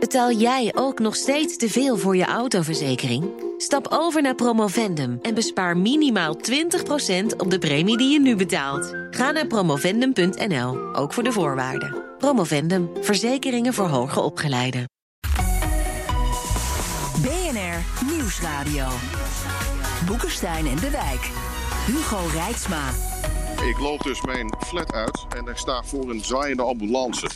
Betaal jij ook nog steeds te veel voor je autoverzekering? Stap over naar Promovendum en bespaar minimaal 20% op de premie die je nu betaalt. Ga naar promovendum.nl, ook voor de voorwaarden. Promovendum, verzekeringen voor hoger opgeleiden. BNR Nieuwsradio. Boekenstein en de Wijk. Hugo Rijksma. Ik loop dus mijn flat uit en ik sta voor een zwaaiende ambulance.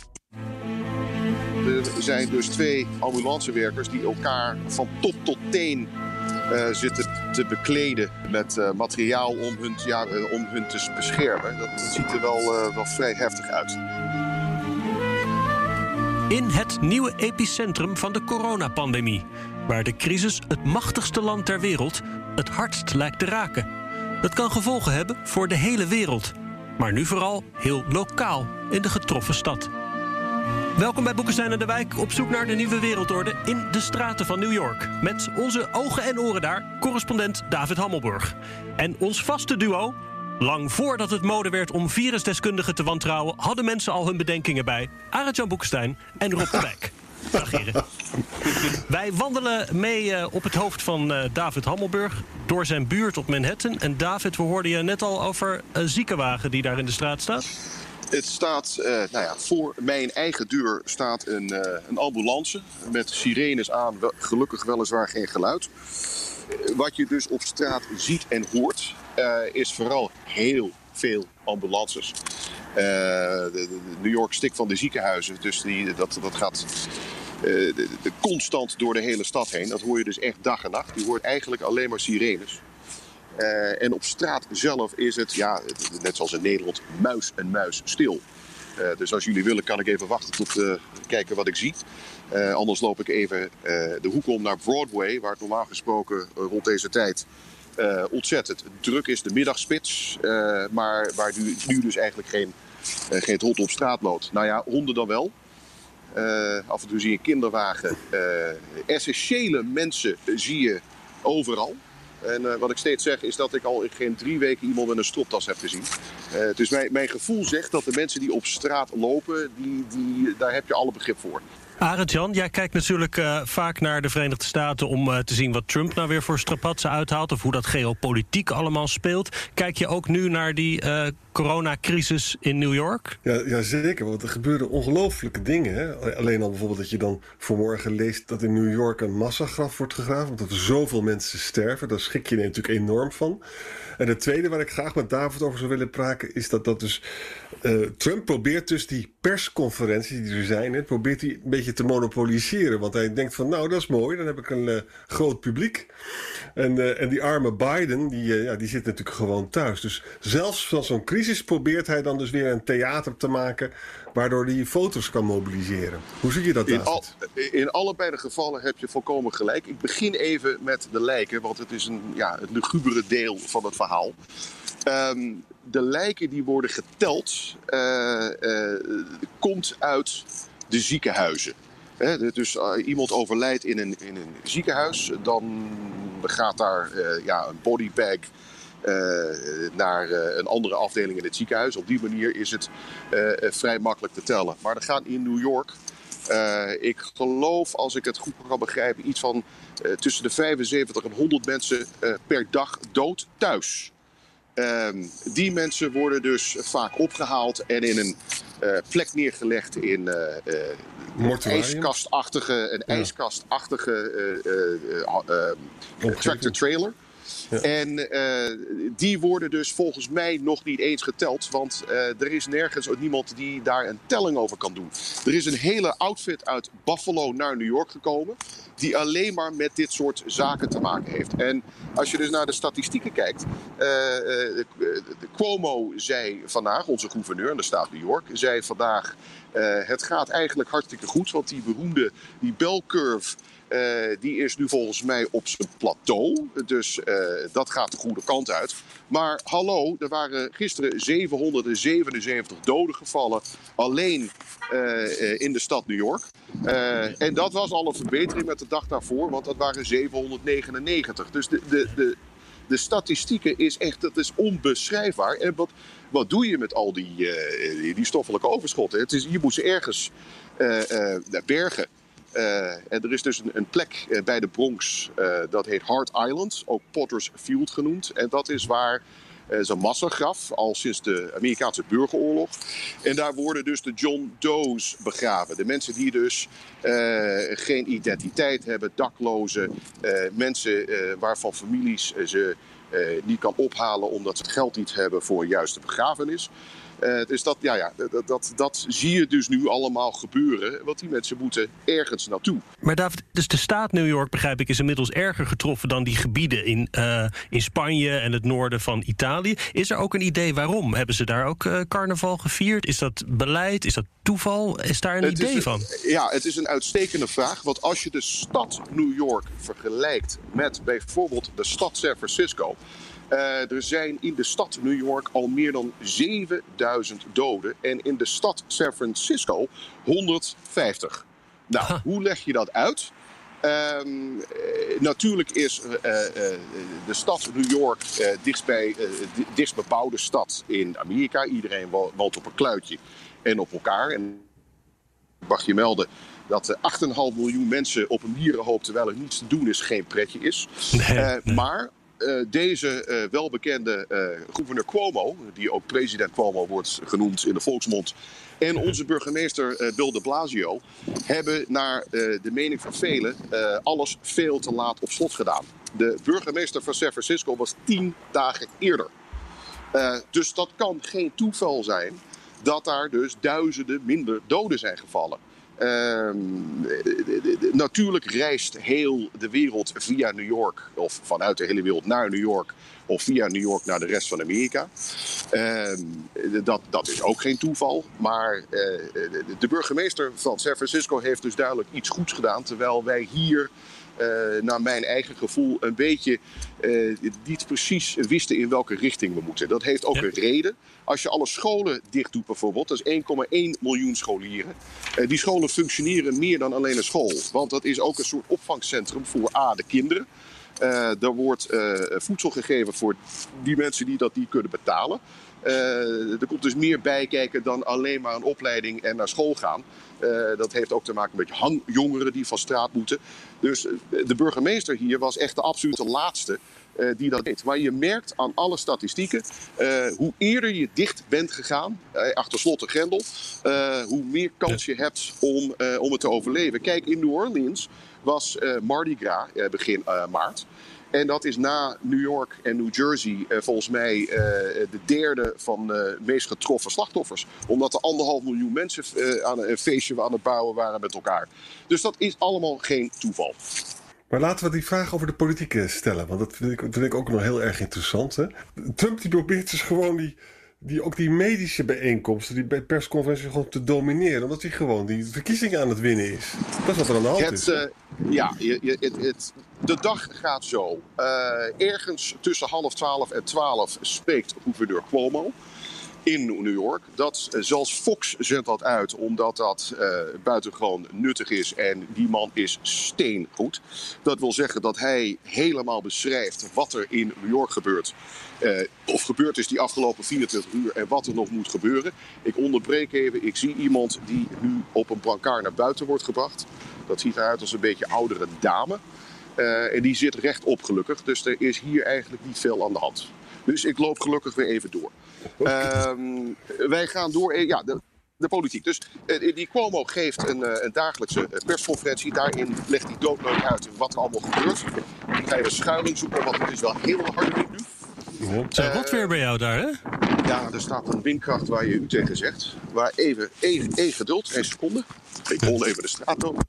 Er zijn dus twee ambulancewerkers die elkaar van top tot teen uh, zitten te bekleden met uh, materiaal om hun, ja, uh, om hun te beschermen. Dat, dat ziet er wel, wel vrij heftig uit. In het nieuwe epicentrum van de coronapandemie, waar de crisis het machtigste land ter wereld het hardst lijkt te raken. Dat kan gevolgen hebben voor de hele wereld, maar nu vooral heel lokaal in de getroffen stad. Welkom bij Boekenstein en de Wijk, op zoek naar de nieuwe wereldorde in de straten van New York. Met onze ogen en oren daar, correspondent David Hammelburg. En ons vaste duo, lang voordat het mode werd om virusdeskundigen te wantrouwen... hadden mensen al hun bedenkingen bij. Arend-Jan Boekenstein en Rob de Wijk. Dag heren. Wij wandelen mee uh, op het hoofd van uh, David Hammelburg door zijn buurt op Manhattan. En David, we hoorden je net al over een ziekenwagen die daar in de straat staat. Het staat, uh, nou ja, voor mijn eigen deur staat een, uh, een ambulance met sirenes aan. Wel, gelukkig weliswaar geen geluid. Wat je dus op straat ziet en hoort, uh, is vooral heel veel ambulances. De, de, New York stikt van de ziekenhuizen, dus die, dat, dat gaat de, constant door de hele stad heen. Dat hoor je dus echt dag en nacht. Je hoort eigenlijk alleen maar sirenes. Uh, en op straat zelf is het, ja, net zoals in Nederland, muis en muis stil. Uh, dus als jullie willen, kan ik even wachten tot uh, kijken wat ik zie. anders loop ik even de hoek om naar Broadway, waar het normaal gesproken rond deze tijd ontzettend druk is. De middagspits, maar waar nu, nu, dus eigenlijk geen, geen hond op straat loopt. Nou ja, honden dan wel. af en toe zie je een kinderwagen. essentiële mensen zie je overal. En uh, wat ik steeds zeg is dat ik al in geen drie weken iemand met een stropdas heb gezien. Uh, dus mijn, mijn gevoel zegt dat de mensen die op straat lopen, die, die, daar heb je alle begrip voor. Arend Jan, jij kijkt natuurlijk uh, vaak naar de Verenigde Staten om te zien wat Trump nou weer voor strapatsen uithaalt of hoe dat geopolitiek allemaal speelt. Kijk je ook nu naar die coronacrisis in New York? Ja, ja, zeker, want er gebeuren ongelooflijke dingen. Hè? Alleen al bijvoorbeeld dat je dan vanmorgen leest dat in New York een massagraf wordt gegraven, omdat er zoveel mensen sterven. Daar schrik je natuurlijk enorm van. En het tweede waar ik graag met David over zou willen praten... is dat, dat dus uh, Trump probeert dus die persconferenties die er zijn... Hè, probeert hij een beetje te monopoliseren. Want hij denkt van nou, dat is mooi, dan heb ik een uh, groot publiek. En, uh, en die arme Biden, die, ja, die zit natuurlijk gewoon thuis. Dus zelfs van zo'n crisis probeert hij dan dus weer een theater te maken... waardoor hij foto's kan mobiliseren. Hoe zie je dat, in, al, in allebei de gevallen heb je volkomen gelijk. Ik begin even met de lijken, want het is een, ja, het lugubere deel van het verhaal. Um, de lijken die worden geteld, uh, uh, komt uit de ziekenhuizen. He, dus uh, iemand overlijdt in een, in een ziekenhuis, dan gaat daar ja, een bodybag naar een andere afdeling in het ziekenhuis. Op die manier is het vrij makkelijk te tellen. Maar er gaan in New York uh, ik geloof, als ik het goed kan begrijpen, iets van uh, tussen de 75 en 100 mensen uh, per dag dood thuis. Ehm, die mensen worden dus vaak opgehaald en in een plek neergelegd in een ijskastachtige, een ja. ijskastachtige tractor-trailer. En uh, die worden dus volgens mij nog niet eens geteld. Want uh, er is nergens niemand die daar een telling over kan doen. Er is een hele outfit uit Buffalo naar New York gekomen. Die alleen maar met dit soort zaken te maken heeft. En als je dus naar de statistieken kijkt. Uh, Cuomo zei vandaag, onze gouverneur in de staat New York, zei vandaag. het gaat eigenlijk hartstikke goed. Want die beroemde, die bell curve. Uh, die is nu volgens mij op zijn plateau. Dus uh, dat gaat de goede kant uit. Maar hallo, er waren gisteren 777 doden gevallen. Alleen uh, in de stad New York. en dat was al een verbetering met de dag daarvoor, want dat waren 799. Dus de, de, de, de statistieken is echt dat is onbeschrijfbaar. En wat, wat doe je met al die, die stoffelijke overschotten? Het is, je moet ze ergens bergen. En er is dus een, plek bij de Bronx, dat heet Hart Island, ook Potter's Field genoemd. En dat is waar uh, is een massagraf, al sinds de Amerikaanse burgeroorlog. En daar worden dus de John Doe's begraven. De mensen die dus geen identiteit hebben, daklozen, mensen waarvan families ze niet kan ophalen omdat ze het geld niet hebben voor juiste begrafenis. Uh, dus dat, ja, ja, dat, dat, dat zie je dus nu allemaal gebeuren. Want die mensen moeten ergens naartoe. Maar David, dus de staat New York, begrijp ik, is inmiddels erger getroffen dan die gebieden in, uh, in Spanje en het noorden van Italië. Is er ook een idee waarom? Hebben ze daar ook uh, carnaval gevierd? Is dat beleid? Is dat toeval? Is daar een het idee een, van? Ja, het is een uitstekende vraag. Want als je de stad New York vergelijkt met bijvoorbeeld de stad San Francisco. Uh, er zijn in de stad New York al meer dan 7000 doden. En in de stad San Francisco 150. Nou, hoe leg je dat uit? Um, uh, natuurlijk is uh, de stad New York dichtstbij, dichtst bebouwde stad in Amerika. Iedereen woont op een kluitje en op elkaar. En mag je melden dat 8,5 miljoen mensen op een dierenhoop terwijl er niets te doen is geen pretje is. Nee, nee. Maar uh, deze uh, welbekende uh, gouverneur Cuomo, die ook president Cuomo wordt genoemd in de volksmond, en onze burgemeester Bill de Blasio hebben naar de mening van velen alles veel te laat op slot gedaan. De burgemeester van San Francisco was tien dagen eerder. dus dat kan geen toeval zijn dat daar dus duizenden minder doden zijn gevallen. Uh, natuurlijk reist heel de wereld via New York, of vanuit de hele wereld naar New York, of via New York naar de rest van Amerika. Uh, dat, dat is ook geen toeval. Maar uh, de burgemeester van San Francisco heeft dus duidelijk iets goeds gedaan, terwijl wij hier uh, naar mijn eigen gevoel een beetje uh, niet precies wisten in welke richting we moeten. Dat heeft ook ja. een reden. Als je alle scholen dicht doet bijvoorbeeld, dat is 1,1 miljoen scholieren. Uh, die scholen functioneren meer dan alleen een school. Want dat is ook een soort opvangcentrum voor A, de kinderen. Uh, er wordt voedsel gegeven voor die mensen die dat niet kunnen betalen. Er komt dus meer bij kijken dan alleen maar een opleiding en naar school gaan. Uh, dat heeft ook te maken met hangjongeren die van straat moeten. Dus de burgemeester hier was echt de absolute laatste uh, die dat deed. Maar je merkt aan alle statistieken, hoe eerder je dicht bent gegaan, achter slot en grendel, hoe meer kans je hebt om, om het te overleven. Kijk, in New Orleans was Mardi Gras begin maart. En dat is na New York en New Jersey uh, volgens mij uh, de derde van de uh, meest getroffen slachtoffers. Omdat er anderhalf miljoen mensen aan een feestje aan het bouwen waren met elkaar. Dus dat is allemaal geen toeval. Maar laten we die vraag over de politiek stellen. Want dat vind ik, dat vind ik ook nog heel erg interessant. Hè? Trump die probeert dus gewoon die, die, ook die medische bijeenkomsten, die persconferenties gewoon te domineren. Omdat hij gewoon die verkiezingen aan het winnen is. Dat is wat er aan de hand het, is. Uh, ja, je, je, het, het, de dag gaat zo. Uh, ergens tussen half twaalf en twaalf spreekt gouverneur Cuomo in New York. Dat, zelfs Fox zendt dat uit, omdat dat uh, buitengewoon nuttig is. En die man is steengoed. Dat wil zeggen dat hij helemaal beschrijft wat er in New York gebeurt. Of gebeurd is die afgelopen 24 uur en wat er nog moet gebeuren. Ik onderbreek even. Ik zie iemand die nu op een brancard naar buiten wordt gebracht. Dat ziet eruit als een beetje oudere dame. Uh, en die zit rechtop gelukkig. Dus er is hier eigenlijk niet veel aan de hand. Dus ik loop gelukkig weer even door. Uh, wij gaan door. Ja, de, de politiek. Dus uh, die Cuomo geeft een, uh, een dagelijkse persconferentie. Daarin legt hij doodleuk uit wat er allemaal gebeurt. Ik ga even schuiling zoeken, want het is wel heel hard nu. Wat weer bij jou daar, hè? Ja, er staat een windkracht waar je u tegen zegt. Maar even, even, even geduld, één seconde. Ik rol even de straat op.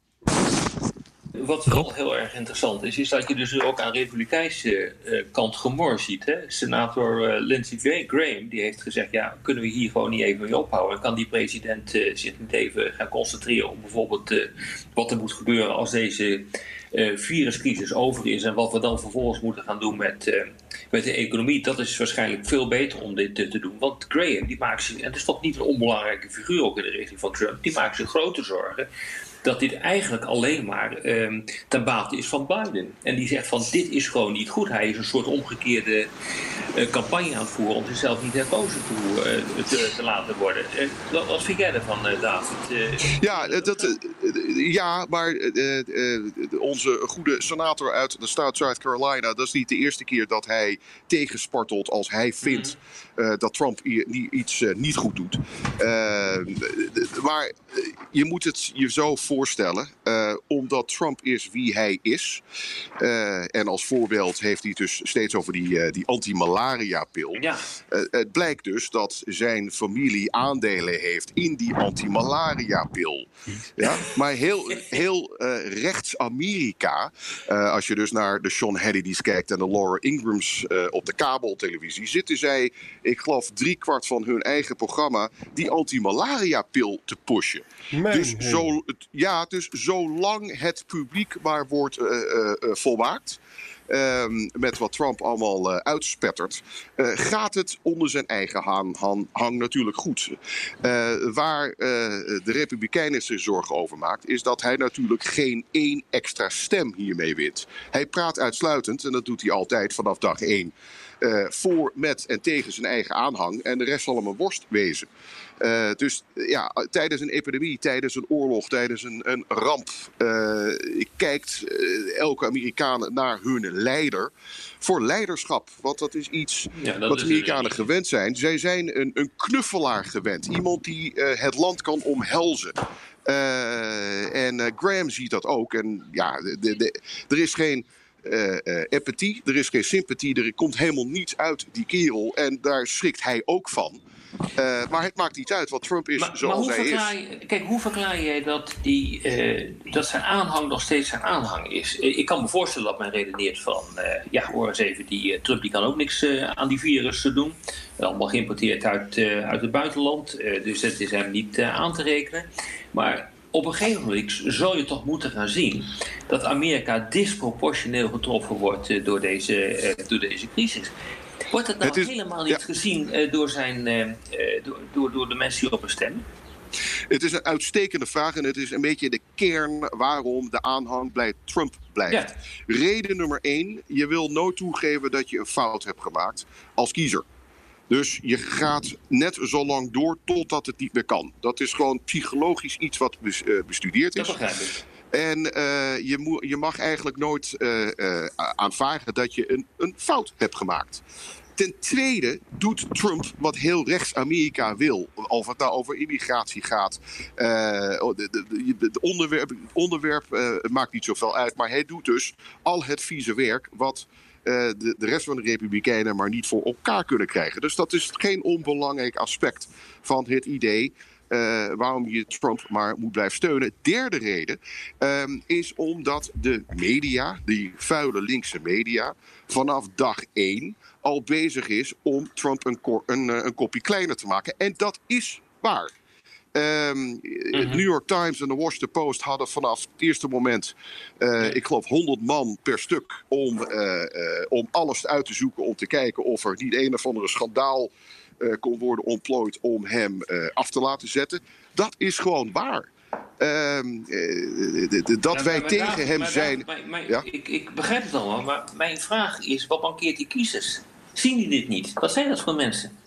Wat wel heel erg interessant is, is dat je dus ook aan republikeinse uh, kant gemor ziet. Hè? Senator uh, Lindsey Graham die heeft gezegd: ja, kunnen we hier gewoon niet even mee ophouden? Kan die president uh, zich niet even gaan concentreren op bijvoorbeeld wat er moet gebeuren als deze viruscrisis over is en wat we dan vervolgens moeten gaan doen met, met de economie? Dat is waarschijnlijk veel beter om dit te doen. Want Graham, die maakt zich, en het is toch niet een onbelangrijke figuur ook in de richting van Trump, die maakt zich grote zorgen dat dit eigenlijk alleen maar ehm, ten bate is van Biden. En die zegt van dit is gewoon niet goed. Hij is een soort omgekeerde uh, campagne aan het voeren om zichzelf niet herkozen te, uh, te, te laten worden. Uh, wat vind jij ervan, David? ja, dat, ja, maar onze goede senator uit de staat South Carolina, dat is niet de eerste keer dat hij tegenspartelt als hij vindt mm. Dat Trump iets niet goed doet. maar je moet het je zo voorstellen, omdat Trump is wie hij is. en als voorbeeld heeft hij dus steeds over die, die anti-malaria-pil. Ja. het blijkt dus dat zijn familie aandelen heeft in die anti-malaria-pil. Ja? Maar heel, heel rechts Amerika, als je dus naar de Sean Hannity's kijkt en de Laura Ingrams op de kabeltelevisie, zitten zij, ik geloof, driekwart van hun eigen programma die anti-malaria-pil te pushen. dus, zo, ja, dus zolang het publiek maar wordt uh, uh, volmaakt. Ehm, met wat Trump allemaal uh, uitspettert, uh, gaat het onder zijn eigen hang, hang, hang natuurlijk goed. Uh, waar de Republikeinen zich zorgen over maakt, is dat hij natuurlijk geen één extra stem hiermee wint. Hij praat uitsluitend, en dat doet hij altijd vanaf dag één. Uh, voor, met en tegen zijn eigen aanhang. En de rest zal hem een worst wezen. Uh, dus ja, tijdens een epidemie, tijdens een oorlog, tijdens een, een ramp, uh, kijkt elke Amerikaan naar hun leider voor leiderschap. Want dat is iets ja, dat wat de Amerikanen gewend zijn. Zij zijn een, een knuffelaar gewend. Iemand die het land kan omhelzen. En Graham ziet dat ook. En ja, de, de, er is geen uh, empathie, er is geen sympathie, er komt helemaal niets uit die kerel. En daar schrikt hij ook van. Uh, maar het maakt niet uit, want Trump is maar, zoals maar hij is. kijk, hoe verklaar jij dat, die, uh, dat zijn aanhang nog steeds zijn aanhang is? ik kan me voorstellen dat men redeneert van... ja, hoor eens even, die, Trump die kan ook niks aan die virus doen. Allemaal geïmporteerd uit, uit het buitenland. dus het is hem niet aan te rekenen. Maar op een gegeven moment zou je toch moeten gaan zien dat Amerika disproportioneel getroffen wordt eh, door deze, eh, door deze crisis. Wordt het nou helemaal niet gezien eh, door, zijn, door, door de mensen die op een stemmen? Het is een uitstekende vraag en het is een beetje de kern waarom de aanhang bij Trump blijft. Reden nummer één, je wil nooit toegeven dat je een fout hebt gemaakt als kiezer. Dus je gaat net zo lang door totdat het niet meer kan. Dat is gewoon psychologisch iets wat eh, bestudeerd is. Dat begrijp ik. En uh, je, je, mag eigenlijk nooit uh, uh, aanvaarden dat je een, een, fout hebt gemaakt. Ten tweede doet Trump wat heel rechts Amerika wil. Of het nou over immigratie gaat. Het onderwerp, onderwerp maakt niet zoveel uit. Maar hij doet dus al het vieze werk wat eh, de, de rest van de Republikeinen maar niet voor elkaar kunnen krijgen. Dus dat is geen onbelangrijk aspect van het idee. Uh, waarom je Trump maar moet blijven steunen. Derde reden um, is omdat de media, die vuile linkse media, vanaf dag één al bezig is om Trump een, een, eh, een kopje kleiner te maken. En dat is waar. Um, New York Times en de Washington Post hadden vanaf het eerste moment, uh, ik geloof, 100 man per stuk om, uh, uh, om alles uit te zoeken. Om te kijken of er niet een of andere schandaal kon worden ontplooid om hem af te laten zetten. Dat is gewoon waar. Um, dat ja, wij tegen daar, hem zijn. ja? ik, ik, begrijp het allemaal, maar mijn vraag is: wat mankeert die kiezers? Zien die dit niet? Wat zijn dat voor mensen?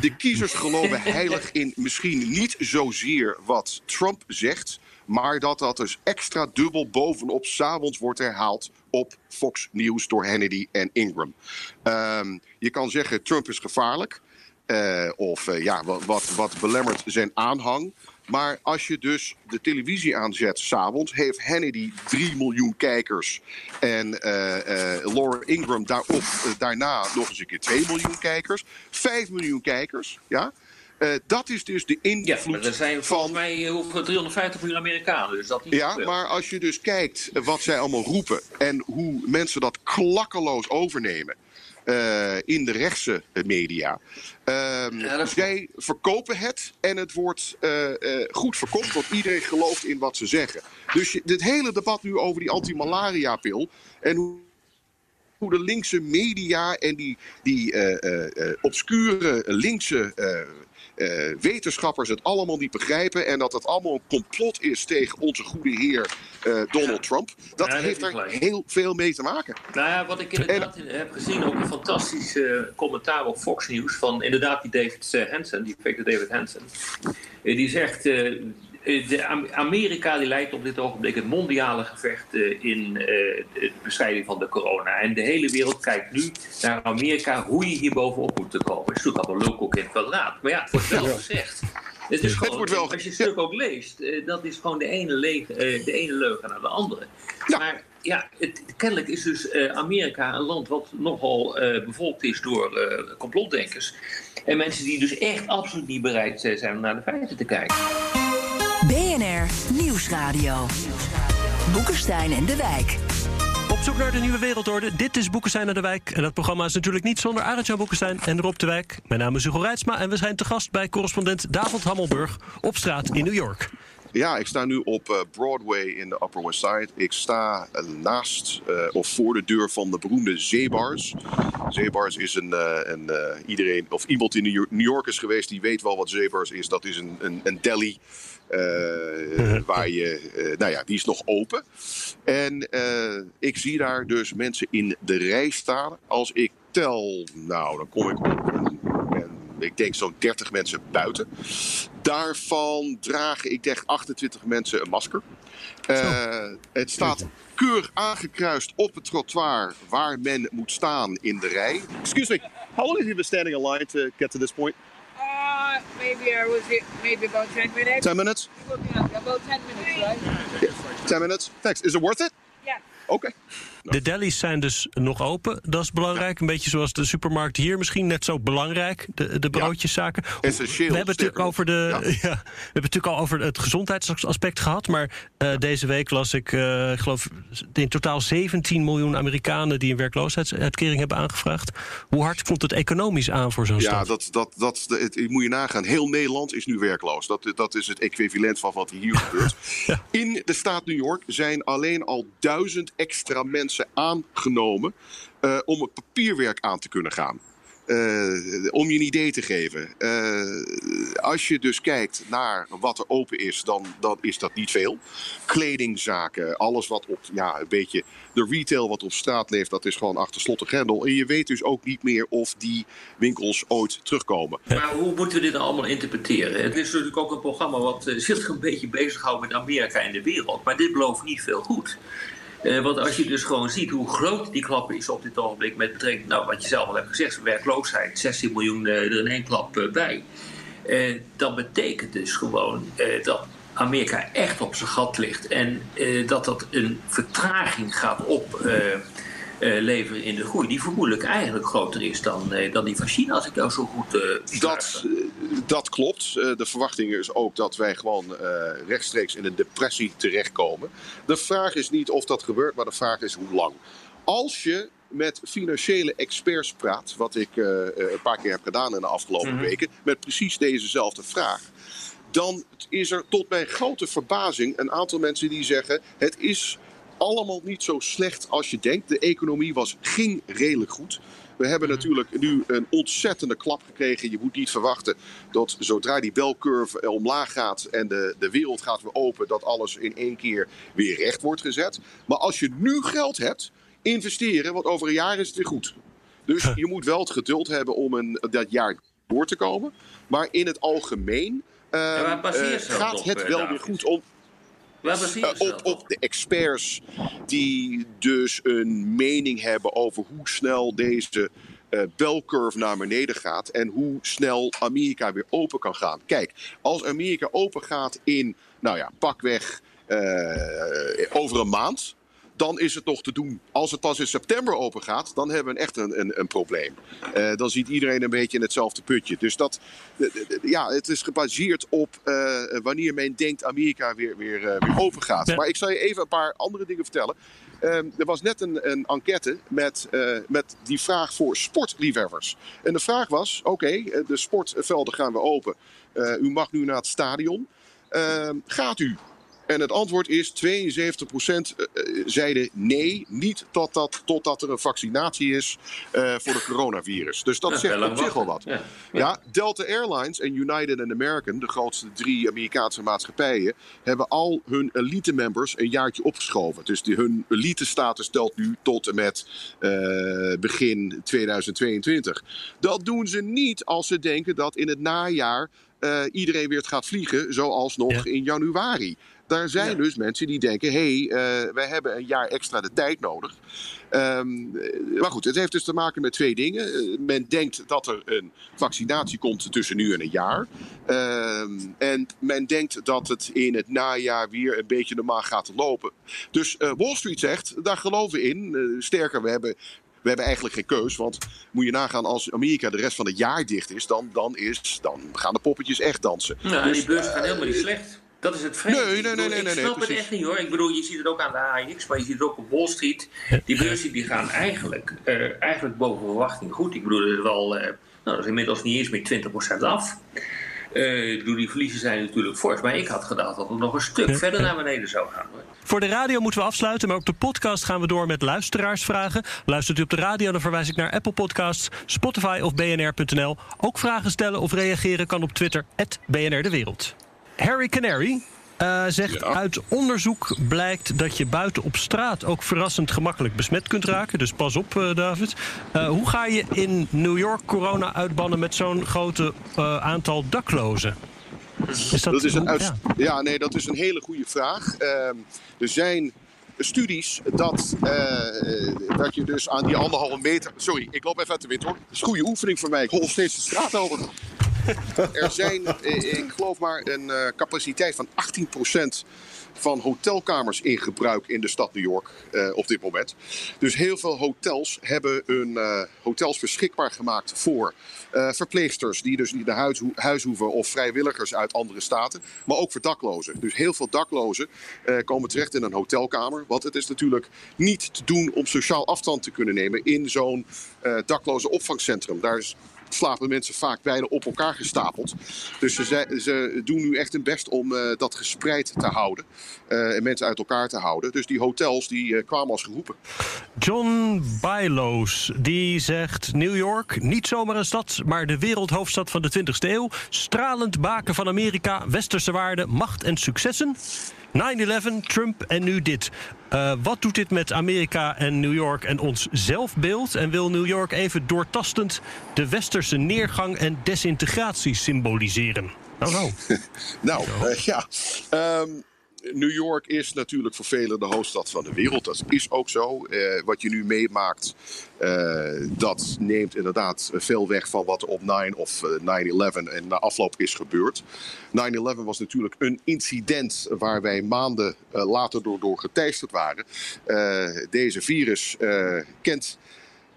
De kiezers geloven heilig in misschien niet zozeer wat Trump zegt, maar dat dat dus extra dubbel bovenop s'avonds wordt herhaald op Fox News door Hannity en Ingram. Um, je kan zeggen Trump is gevaarlijk. Uh, of uh, ja, wat, wat, wat belemmert zijn aanhang. Maar als je dus de televisie aanzet s'avonds, heeft Hannity 3 miljoen kijkers. En uh, uh, Laura Ingram daarop, uh, daarna nog eens een keer 2 miljoen kijkers. 5 miljoen kijkers, ja. dat is dus de invloed ja, maar er zijn volgens van... mij 350 miljoen Amerikanen. Dus dat ja, maar als je dus kijkt wat zij allemaal roepen en hoe mensen dat klakkeloos overnemen. Uh, in de rechtse media. Um, ja, zij verkopen het en het wordt uh, uh, goed verkocht, want iedereen gelooft in wat ze zeggen. Dus je, dit hele debat nu over die anti-malaria-pil en hoe hoe de linkse media en die, die uh, obscure linkse uh, wetenschappers het allemaal niet begrijpen. En dat het allemaal een complot is tegen onze goede heer uh, Donald Trump. Dat heeft er heel veel mee te maken. Nou ja, wat ik inderdaad en, heb gezien, ook een fantastische commentaar op Fox News van inderdaad die David Hansen, die Victor David Hansen. die zegt eh, de Amerika die leidt op dit ogenblik het mondiale gevecht eh, in eh, de bestrijding van de corona. En de hele wereld kijkt nu naar Amerika hoe je hier bovenop moet komen. Het is natuurlijk allemaal lulkoek in het kwadraat. Maar ja, het wordt wel gezegd. Het is gewoon, wel... Als je het stuk ook leest, dat is gewoon de ene, lege, de ene leugen naar de andere. Maar ja, het, kennelijk is dus Amerika een land wat nogal bevolkt is door complotdenkers. En mensen die dus echt absoluut niet bereid zijn om naar de feiten te kijken. BNR Nieuwsradio. Boekenstein en de Wijk. Op zoek naar de nieuwe wereldorde. Dit is Boekenstein en de Wijk. En dat programma is natuurlijk niet zonder Arend-Jan Boekenstein en Rob de Wijk. Mijn naam is Hugo Reitsma en we zijn te gast bij correspondent David Hammelburg op straat in New York. Ja, ik sta nu op eh, Broadway in de Upper West Side. Ik sta eh, naast uh, of voor de deur van de beroemde Zeebars. Zeebars is een, een iedereen of iemand in New York is geweest die weet wel wat Zeebars is. Dat is een, een, een deli uh, waar je, uh, nou ja, die is nog open. En uh, ik zie daar dus mensen in de rij staan. Als ik tel, nou, dan kom ik op ik denk zo'n 30 mensen buiten. Daarvan dragen, ik denk 28 mensen een masker. het staat keurig aangekruist op het trottoir waar men moet staan in de rij. Excuse me, how long have you been standing in line to get to this point? Maybe I was here maybe about 10 minutes. 10 minutes? About 10 minutes, right? 10 minutes. Thanks. Is it worth it? Okay. De delis zijn dus nog open. Dat is belangrijk. Een beetje zoals de supermarkt hier. Misschien net zo belangrijk. De, de broodjeszaken. Essentieel. We hebben, natuurlijk over de, ja. ja. we hebben natuurlijk al over het gezondheidsaspect gehad. Maar uh, deze week las ik, uh, ik geloof, in totaal 17 miljoen Amerikanen die een werkloosheidsuitkering hebben aangevraagd. Hoe hard komt het economisch aan voor zo'n ja, stad? Ja, dat, dat, dat, het, moet je nagaan. Heel Nederland is nu werkloos. Dat, dat is het equivalent van wat hier gebeurt. ja. In de staat New York zijn alleen al duizend extra mensen aangenomen uh, om het papierwerk aan te kunnen gaan. Uh, om je een idee te geven. Uh, als je dus kijkt naar wat er open is, dan, dan is dat niet veel. Kledingzaken, alles wat op ja, een beetje de retail wat op straat leeft, dat is gewoon achter slot en grendel. En je weet dus ook niet meer of die winkels ooit terugkomen. Maar hoe moeten we dit nou allemaal interpreteren? Het is natuurlijk ook een programma wat zich een beetje bezighoudt met Amerika en de wereld. Maar dit belooft niet veel goed. Uh, want als je dus gewoon ziet hoe groot die klap is op dit ogenblik met betrekking, nou wat je zelf al hebt gezegd, werkloosheid, 16 miljoen uh, er in één klap uh, bij. dat betekent dus gewoon dat Amerika echt op zijn gat ligt en dat dat een vertraging gaat op leveren in de groei, die vermoedelijk eigenlijk groter is dan, uh, dan die van China, als ik jou zo goed uh, dat, dat klopt. de verwachting is ook dat wij gewoon rechtstreeks in een depressie terechtkomen. De vraag is niet of dat gebeurt, maar de vraag is hoe lang. Als je met financiële experts praat, wat ik een paar keer heb gedaan in de afgelopen mm -hmm. weken, met precies dezezelfde vraag dan is er tot mijn grote verbazing een aantal mensen die zeggen: het is allemaal niet zo slecht als je denkt. De economie was, ging redelijk goed. We hebben mhm. natuurlijk nu een ontzettende klap gekregen. Je moet niet verwachten dat zodra die belcurve omlaag gaat en de, de wereld gaat weer open, dat alles in één keer weer recht wordt gezet. Maar als je nu geld hebt, investeren, want over een jaar is het weer goed. Dus je moet wel het geduld hebben om een, dat jaar door te komen. Maar in het algemeen uh, ja, uh, gaat het wel weer goed om. Uh, op, op de experts die dus een mening hebben over hoe snel deze uh, belcurve naar beneden gaat en hoe snel Amerika weer open kan gaan. Kijk, als Amerika open gaat in, nou ja, pakweg uh, over een maand, dan is het nog te doen. Als het pas in september open gaat, dan hebben we echt een, een, een probleem. Uh, dan ziet iedereen een beetje in hetzelfde putje. Dus dat, ja, het is gebaseerd op uh, wanneer men denkt Amerika weer, weer, uh, weer open gaat. Ja. Maar ik zal je even een paar andere dingen vertellen. Um, er was net een, een enquête met, met die vraag voor sportliefhebbers. En de vraag was: oké, okay, de sportvelden gaan weer open. u mag nu naar het stadion. Gaat u En het antwoord is 72% eh, eh, zeiden nee, niet totdat, totdat er een vaccinatie is uh, voor de coronavirus. Dus dat Ja, zegt op zich wel wat. Ja. Ja. Delta Airlines en United and American, de grootste drie Amerikaanse maatschappijen, hebben al hun elite members een jaartje opgeschoven. Dus die, hun elite status telt nu tot en met eh, begin 2022. Dat doen ze niet als ze denken dat in het najaar eh, iedereen weer gaat vliegen, zoals nog Ja. in januari. Daar zijn Ja. dus mensen die denken: hé, hey, eh, wij hebben een jaar extra de tijd nodig. Ehm, eh, maar goed, het heeft dus te maken met twee dingen. Eh, men denkt dat er een vaccinatie komt tussen nu en een jaar. Ehm, en men denkt dat het in het najaar weer een beetje normaal gaat lopen. Dus eh, Wall Street zegt, daar geloven we in. Sterker, we hebben, we hebben eigenlijk geen keus. Want moet je nagaan, als Amerika de rest van het jaar dicht is, dan, dan, is, dan gaan de poppetjes echt dansen. Nou, en Dus, die beurzen gaan eh, helemaal niet slecht. Dat is het vreemde. Nee, nee, Ik bedoel, nee, nee, Ik nee, snap het echt niet hoor. Ik bedoel, je ziet het ook aan de AIX, maar je ziet het ook op Wall Street. Die beurzen die gaan eigenlijk, eh, eigenlijk boven verwachting goed. Ik bedoel, dat is wel, eh, nou, dat is inmiddels niet eens meer 20% af. Eh, ik bedoel, die verliezen zijn natuurlijk fors. Maar ik had gedacht dat het nog een stuk verder naar beneden zou gaan. Hoor. Voor de radio moeten we afsluiten, maar ook de podcast gaan we door met luisteraarsvragen. Luistert u op de radio, dan verwijs ik naar Apple Podcasts, Spotify of bnr.nl. Ook vragen stellen of reageren kan op Twitter, BNR De Wereld. Harry Canary eh, zegt, Ja. uit onderzoek blijkt dat je buiten op straat ook verrassend gemakkelijk besmet kunt raken. Dus pas op, eh, David. Eh, hoe ga je in New York corona uitbannen met zo'n grote aantal daklozen? Is dat, Dat is een hoe- ja. ja. nee, dat is een hele goede vraag. Ehm, er zijn studies dat, eh, dat je dus aan die anderhalve meter... Sorry, ik loop even uit de wind hoor. Dat is een goede oefening voor mij. Ik hol steeds de straat over. Er zijn, eh, ik geloof maar, een eh, capaciteit van 18% van hotelkamers in gebruik in de stad New York eh, op dit moment. Dus heel veel hotels hebben hun eh, hotels beschikbaar gemaakt voor eh, verpleegsters die dus niet naar huis, ho- huis hoeven of vrijwilligers uit andere staten, maar ook voor daklozen. Dus heel veel daklozen komen terecht in een hotelkamer. Want het is natuurlijk niet te doen om sociaal afstand te kunnen nemen in zo'n dakloze opvangcentrum. Daar is slapen mensen vaak bijna op elkaar gestapeld. Dus ze, ze doen nu echt hun best om eh, dat gespreid te houden. eh, en mensen uit elkaar te houden. Dus die hotels die eh, kwamen als geroepen. John Bylows, die zegt New York, niet zomaar een stad, maar de wereldhoofdstad van de 20e eeuw. Stralend baken van Amerika, westerse waarden, macht en successen. 9-11, Trump en nu dit. Eh, wat doet dit met Amerika en New York en ons zelfbeeld? En wil New York even doortastend de westerse neergang en desintegratie symboliseren? Nou, nou. Nou, eh, ja. Ehm, New York is natuurlijk voor velen de hoofdstad van de wereld. Dat is ook zo. Eh, wat je nu meemaakt, eh, dat neemt inderdaad veel weg van wat op 9 of eh, 9-11 en na afloop is gebeurd. 9-11 was natuurlijk een incident waar wij maanden eh, later door, door geteisterd waren. Eh, deze virus eh, kent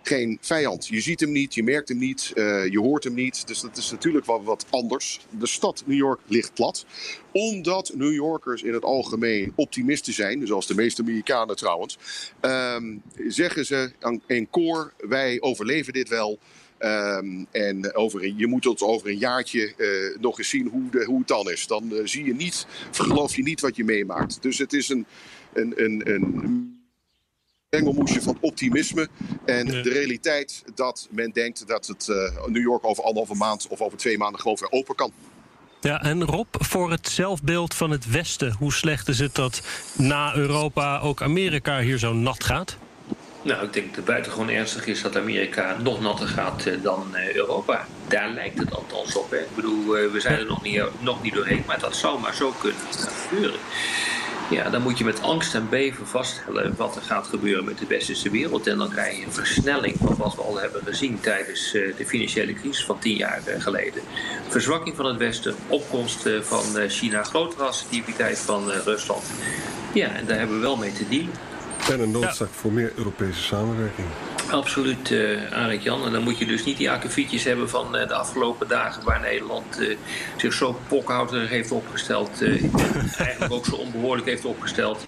geen vijand. Je ziet hem niet, je merkt hem niet, eh, je hoort hem niet. Dus dat is natuurlijk wel wat anders. De stad New York ligt plat. Omdat New Yorkers in het algemeen optimisten zijn, zoals de meeste Amerikanen trouwens, ehm, zeggen ze in koor: wij overleven dit wel. Ehm, en over je moet ons over een jaartje eh, nog eens zien hoe, de, hoe het dan is. Dan eh, zie je niet, geloof je niet wat je meemaakt. Dus het is een, een, een, een mengelmoesje van optimisme en de realiteit dat men denkt dat het eh, New York over anderhalve maand of over twee maanden gewoon weer open kan. Ja, en Rob, voor het zelfbeeld van het Westen, hoe slecht is het dat na Europa ook Amerika hier zo nat gaat? Nou, ik denk dat het buitengewoon ernstig is dat Amerika nog natter gaat eh, dan eh, Europa. Daar lijkt het althans op. Hè. Ik bedoel, eh, we zijn er nog niet, nog niet doorheen, maar dat zou maar zo kunnen gebeuren. Ja, dan moet je met angst en beven vaststellen wat er gaat gebeuren met de westerse wereld. En dan krijg je een versnelling van wat we al hebben gezien tijdens eh, de financiële crisis van tien jaar eh, geleden. Verzwakking van het Westen, opkomst eh, van eh, China, grotere assertiviteit van eh, Rusland. Ja, en daar hebben we wel mee te dealen. En een noodzaak voor meer Europese samenwerking. Absoluut, eh Arik Jan. En dan moet je dus niet die akkefietjes hebben van eh, de afgelopen dagen waar Nederland eh, zich zo pokhouterig heeft opgesteld. eh, eigenlijk ook zo onbehoorlijk heeft opgesteld.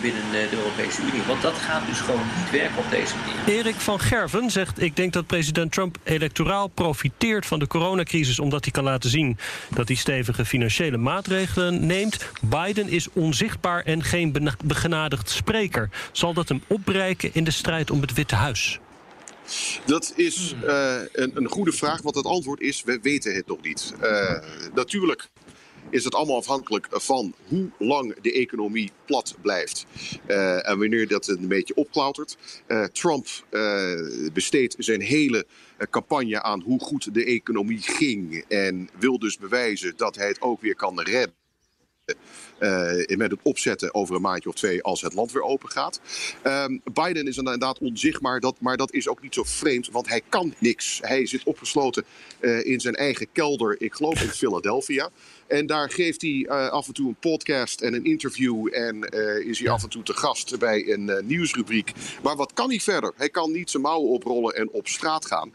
binnen de Europese Unie. Want dat gaat dus gewoon niet werken op deze manier. Erik van Gerven zegt: Ik denk dat president Trump electoraal profiteert van de coronacrisis omdat hij kan laten zien dat hij stevige financiële maatregelen neemt. Biden is onzichtbaar en geen begenadigd spreker. Zal dat hem opbreken in de strijd om het Witte Huis? Dat is uh, een, een, goede vraag, want het antwoord is: we weten het nog niet. Uh, natuurlijk is het allemaal afhankelijk van hoe lang de economie plat blijft. Uh, en wanneer dat een beetje opklautert. Trump besteedt zijn hele campagne aan hoe goed de economie ging. En wil dus bewijzen dat hij het ook weer kan redden. Uh, met het opzetten over een maandje of twee als het land weer open gaat. Um, Biden is inderdaad onzichtbaar, dat, maar dat is ook niet zo vreemd, want hij kan niks. Hij zit opgesloten uh, in zijn eigen kelder, ik geloof in Philadelphia. En daar geeft hij uh, af en toe een podcast en een interview. En uh, is hij af en toe te gast bij een uh, nieuwsrubriek. Maar wat kan hij verder? Hij kan niet zijn mouwen oprollen en op straat gaan.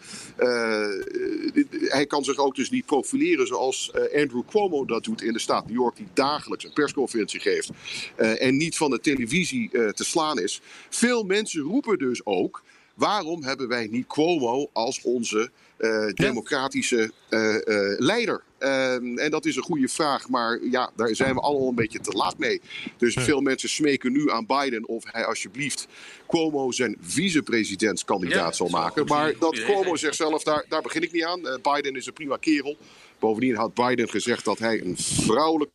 hij kan zich ook dus niet profileren zoals Andrew Cuomo dat doet in de staat New York. Die dagelijks een persconferentie geeft. en niet van de televisie te slaan is. Veel mensen roepen dus ook. Waarom hebben wij niet Cuomo als onze uh, democratische uh, uh, leider? Ehm, en dat is een goede vraag, maar ja, daar zijn we allemaal een beetje te laat mee. Dus veel mensen smeken nu aan Biden of hij alsjeblieft Cuomo zijn vicepresidentskandidaat ja, zal maken. Maar dat Cuomo zegt zelf, daar, daar begin ik niet aan. Biden is een prima kerel. Bovendien had Biden gezegd dat hij een vrouwelijke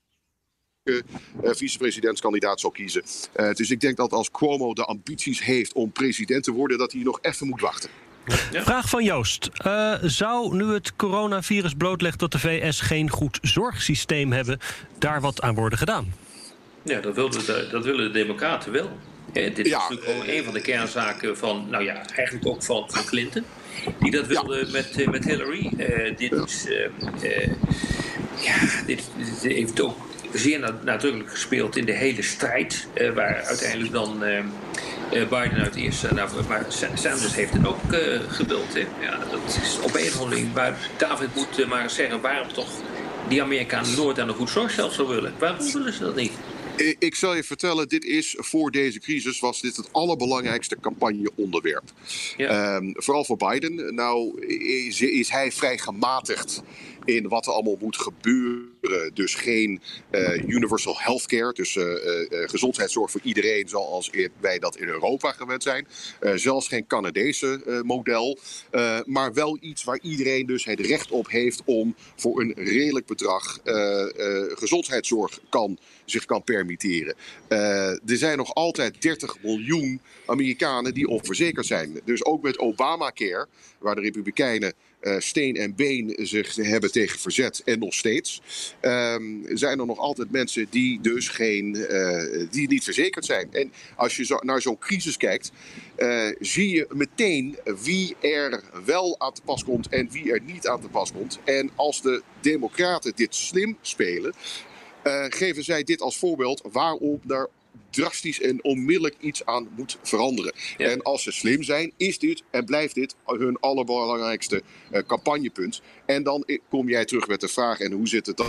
vicepresidentskandidaat zal kiezen. Uh, dus ik denk dat als Cuomo de ambities heeft om president te worden, dat hij nog even moet wachten. Ja. Vraag van Joost. Uh, zou nu het coronavirus blootlegt dat de VS geen goed zorgsysteem hebben, daar wat aan worden gedaan? Ja, dat, wilden de, dat willen de Democraten wel. Dit is natuurlijk gewoon een van de kernzaken van, nou ja, eigenlijk ook van, van Clinton. Die dat wilde ja. met, met Hillary. Uh, dit is. Uh, ja, dit, dit, heeft ook zeer nadrukkelijk gespeeld in de hele strijd. Uh, waar uiteindelijk dan uh, Biden uit eerste. Nou, maar Sanders heeft het ook uh, geduld. Hè. Ja, dat is op een of andere manier. David moet maar zeggen waarom toch die Amerikanen nooit aan een goed zorgstelsel willen. Waarom willen ze dat niet? Ik zal je vertellen, dit is voor deze crisis was dit het allerbelangrijkste campagneonderwerp. Ja. Um, vooral voor Biden. Nou is, is hij vrij gematigd in wat er allemaal moet gebeuren. Dus geen uh, universal healthcare, dus uh, uh, gezondheidszorg voor iedereen zoals wij dat in Europa gewend zijn. zelfs geen Canadese model, maar wel iets waar iedereen dus het recht op heeft om voor een redelijk bedrag gezondheidszorg kan, zich kan permitteren. er zijn nog altijd 30 miljoen Amerikanen die onverzekerd zijn. Dus ook met Obamacare, waar de Republikeinen steen en been zich hebben tegen verzet en nog steeds. Um, zijn er nog altijd mensen die dus geen, uh, die niet verzekerd zijn. En als je zo naar zo'n crisis kijkt, uh, zie je meteen wie er wel aan te pas komt en wie er niet aan te pas komt. En als de democraten dit slim spelen, geven zij dit als voorbeeld waarom er drastisch en onmiddellijk iets aan moet veranderen. Ja. En als ze slim zijn, is dit en blijft dit hun allerbelangrijkste uh, campagnepunt. En dan kom jij terug met de vraag: en hoe zit het dan?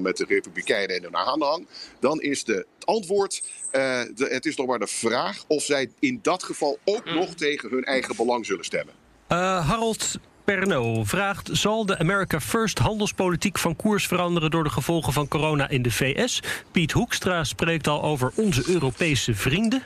met de Republikeinen en hun aanhang, dan is de, het antwoord: uh, de, het is nog maar de vraag of zij in dat geval ook mm. nog tegen hun eigen belang zullen stemmen. Uh, Harold, Perno vraagt: Zal de America First handelspolitiek van koers veranderen door de gevolgen van corona in de VS? Piet Hoekstra spreekt al over onze Europese vrienden.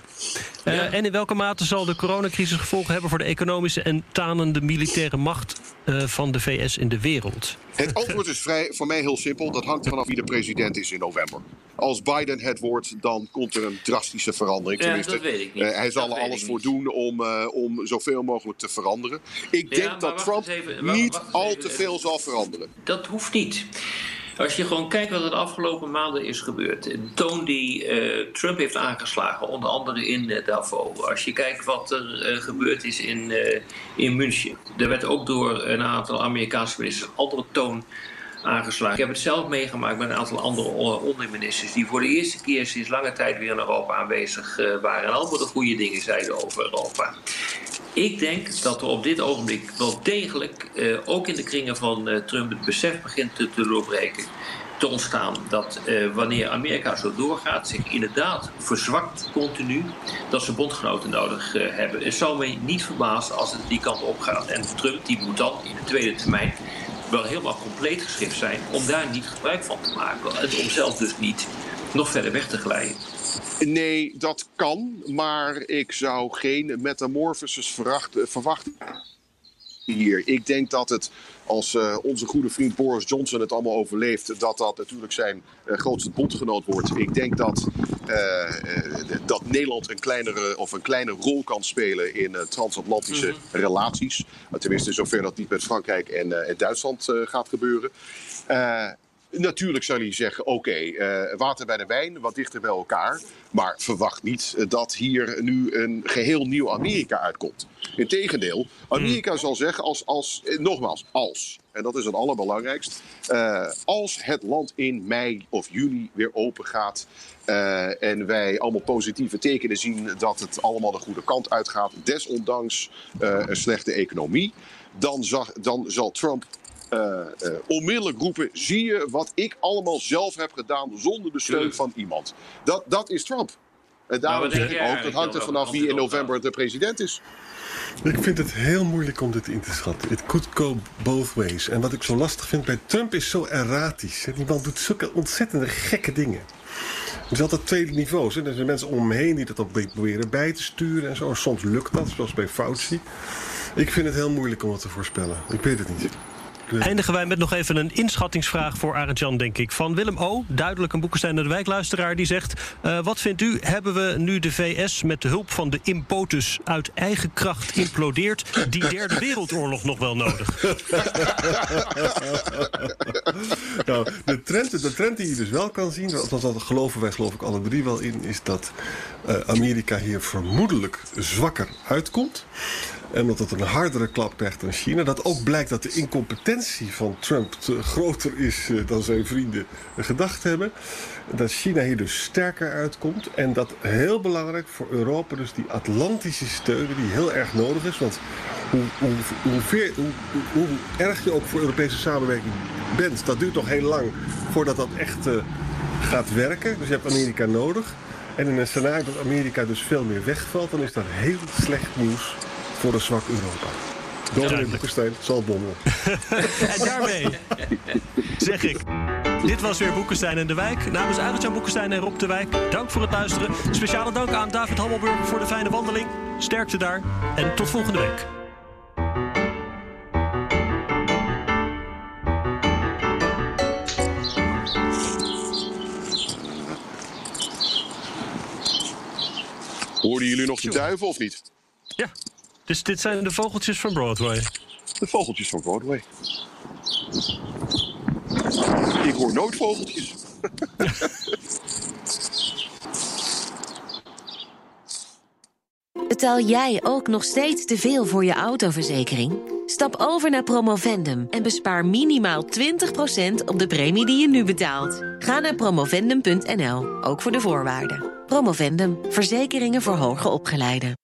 Ja. Uh, en in welke mate zal de coronacrisis gevolgen hebben voor de economische en tanende militaire macht uh, van de VS in de wereld? Het antwoord is vrij, voor mij heel simpel. Dat hangt er vanaf wie de president is in november. Als Biden het wordt, dan komt er een drastische verandering. Ja, dat weet ik niet. Uh, hij zal er alles voor doen om, uh, om zoveel mogelijk te veranderen. Ik denk dat Trump even, wacht, niet wacht al te veel zal veranderen. Dat hoeft niet. Als je gewoon kijkt wat er de afgelopen maanden is gebeurd. De toon die uh, Trump heeft aangeslagen, onder andere in uh, Davos. Als je kijkt wat er uh, gebeurd is in, in München. Er werd ook door een aantal Amerikaanse ministers een andere toon aangeslagen. Ik heb het zelf meegemaakt met een aantal andere onderministers... die voor de eerste keer sinds lange tijd weer in Europa aanwezig waren... en allemaal de goede dingen zeiden over Europa. Ik denk dat er op dit ogenblik wel degelijk, uh, ook in de kringen van uh, Trump, het besef begint te, doorbreken te ontstaan dat uh, wanneer Amerika zo doorgaat, zich inderdaad verzwakt continu, dat ze bondgenoten nodig hebben. Het zou mij niet verbazen als het die kant op gaat. En Trump die moet dan in de tweede termijn wel helemaal compleet geschrift zijn om daar niet gebruik van te maken. En om zelf dus niet nog verder weg te glijden. Nee, dat kan, maar ik zou geen metamorphosis verwachten hier. Ik denk dat het, als uh, onze goede vriend Boris Johnson het allemaal overleeft, dat dat natuurlijk zijn uh, grootste bondgenoot wordt. Ik denk dat, uh, dat Nederland een kleinere, of een kleine rol kan spelen in transatlantische mm -hmm. relaties. Tenminste, zover dat niet met Frankrijk en, en Duitsland gaat gebeuren. Natuurlijk zal hij zeggen: oké, okay, uh, water bij de wijn, wat dichter bij elkaar. Maar verwacht niet dat hier nu een geheel nieuw Amerika uitkomt. Integendeel, Amerika zal zeggen: als, als, eh, nogmaals, als. En dat is het allerbelangrijkst. Uh, als het land in mei of juni weer open gaat. Uh, en wij allemaal positieve tekenen zien dat het allemaal de goede kant uitgaat. Desondanks een slechte economie. Dan, zag, dan zal Trump onmiddellijk roepen: zie je wat ik allemaal zelf heb gedaan zonder de steun van iemand. Dat, dat is Trump. En daarom nou, denk ik ook, dat hangt er vanaf wie in november de president is. Ik vind het heel moeilijk om dit in te schatten. It could go both ways. En wat ik zo lastig vind bij Trump is zo erratisch. Die man doet zulke ontzettende gekke dingen. Er zijn altijd twee niveaus. Hè. Er zijn mensen om hem heen die dat ook proberen bij te sturen en zo. Soms lukt dat, zoals bij Fauci. Ik vind het heel moeilijk om het te voorspellen. Ik weet het niet. Eindigen wij met nog even een inschattingsvraag voor Arend-Jan, denk ik. Van Willem O., duidelijk een Boekenstein de Wijkluisteraar, die zegt... Uh, wat vindt u, hebben we nu de VS met de hulp van de impotus uit eigen kracht implodeerd... die derde wereldoorlog nog wel nodig? nou, de trend, de trend die je dus wel kan zien, althans dat geloven wij geloof ik alle drie wel in... is dat uh, Amerika hier vermoedelijk zwakker uitkomt. En dat het een hardere klap krijgt dan China. Dat ook blijkt dat de incompetentie van Trump groter is uh, dan zijn vrienden gedacht hebben. Dat China hier dus sterker uitkomt. En dat heel belangrijk voor Europa, dus die Atlantische steun, die heel erg nodig is. Want hoe, hoe, hoe, hoe, erg je ook voor Europese samenwerking bent, dat duurt nog heel lang voordat dat echt uh, gaat werken. Dus je hebt Amerika nodig. En in een scenario dat Amerika dus veel meer wegvalt, dan is dat heel slecht nieuws voor een zwak Europa. Dominee Boekenstein zal bommelen. en daarmee zeg ik... Dit was weer Boekenstein en de Wijk. Namens Arend-Jan Boekenstein en Rob de Wijk, dank voor het luisteren. Speciale dank aan David Hammelburg voor de fijne wandeling. Sterkte daar en tot volgende week. Hoorden jullie nog de duiven of niet? Ja, dus dit zijn de vogeltjes van Broadway? De vogeltjes van Broadway. Ik hoor nooit vogeltjes. Betaal jij ook nog steeds te veel voor je autoverzekering? Stap over naar Promovendum en bespaar minimaal 20% op de premie die je nu betaalt. Ga naar promovendum.nl, ook voor de voorwaarden. Promovendum, verzekeringen voor hoger opgeleiden.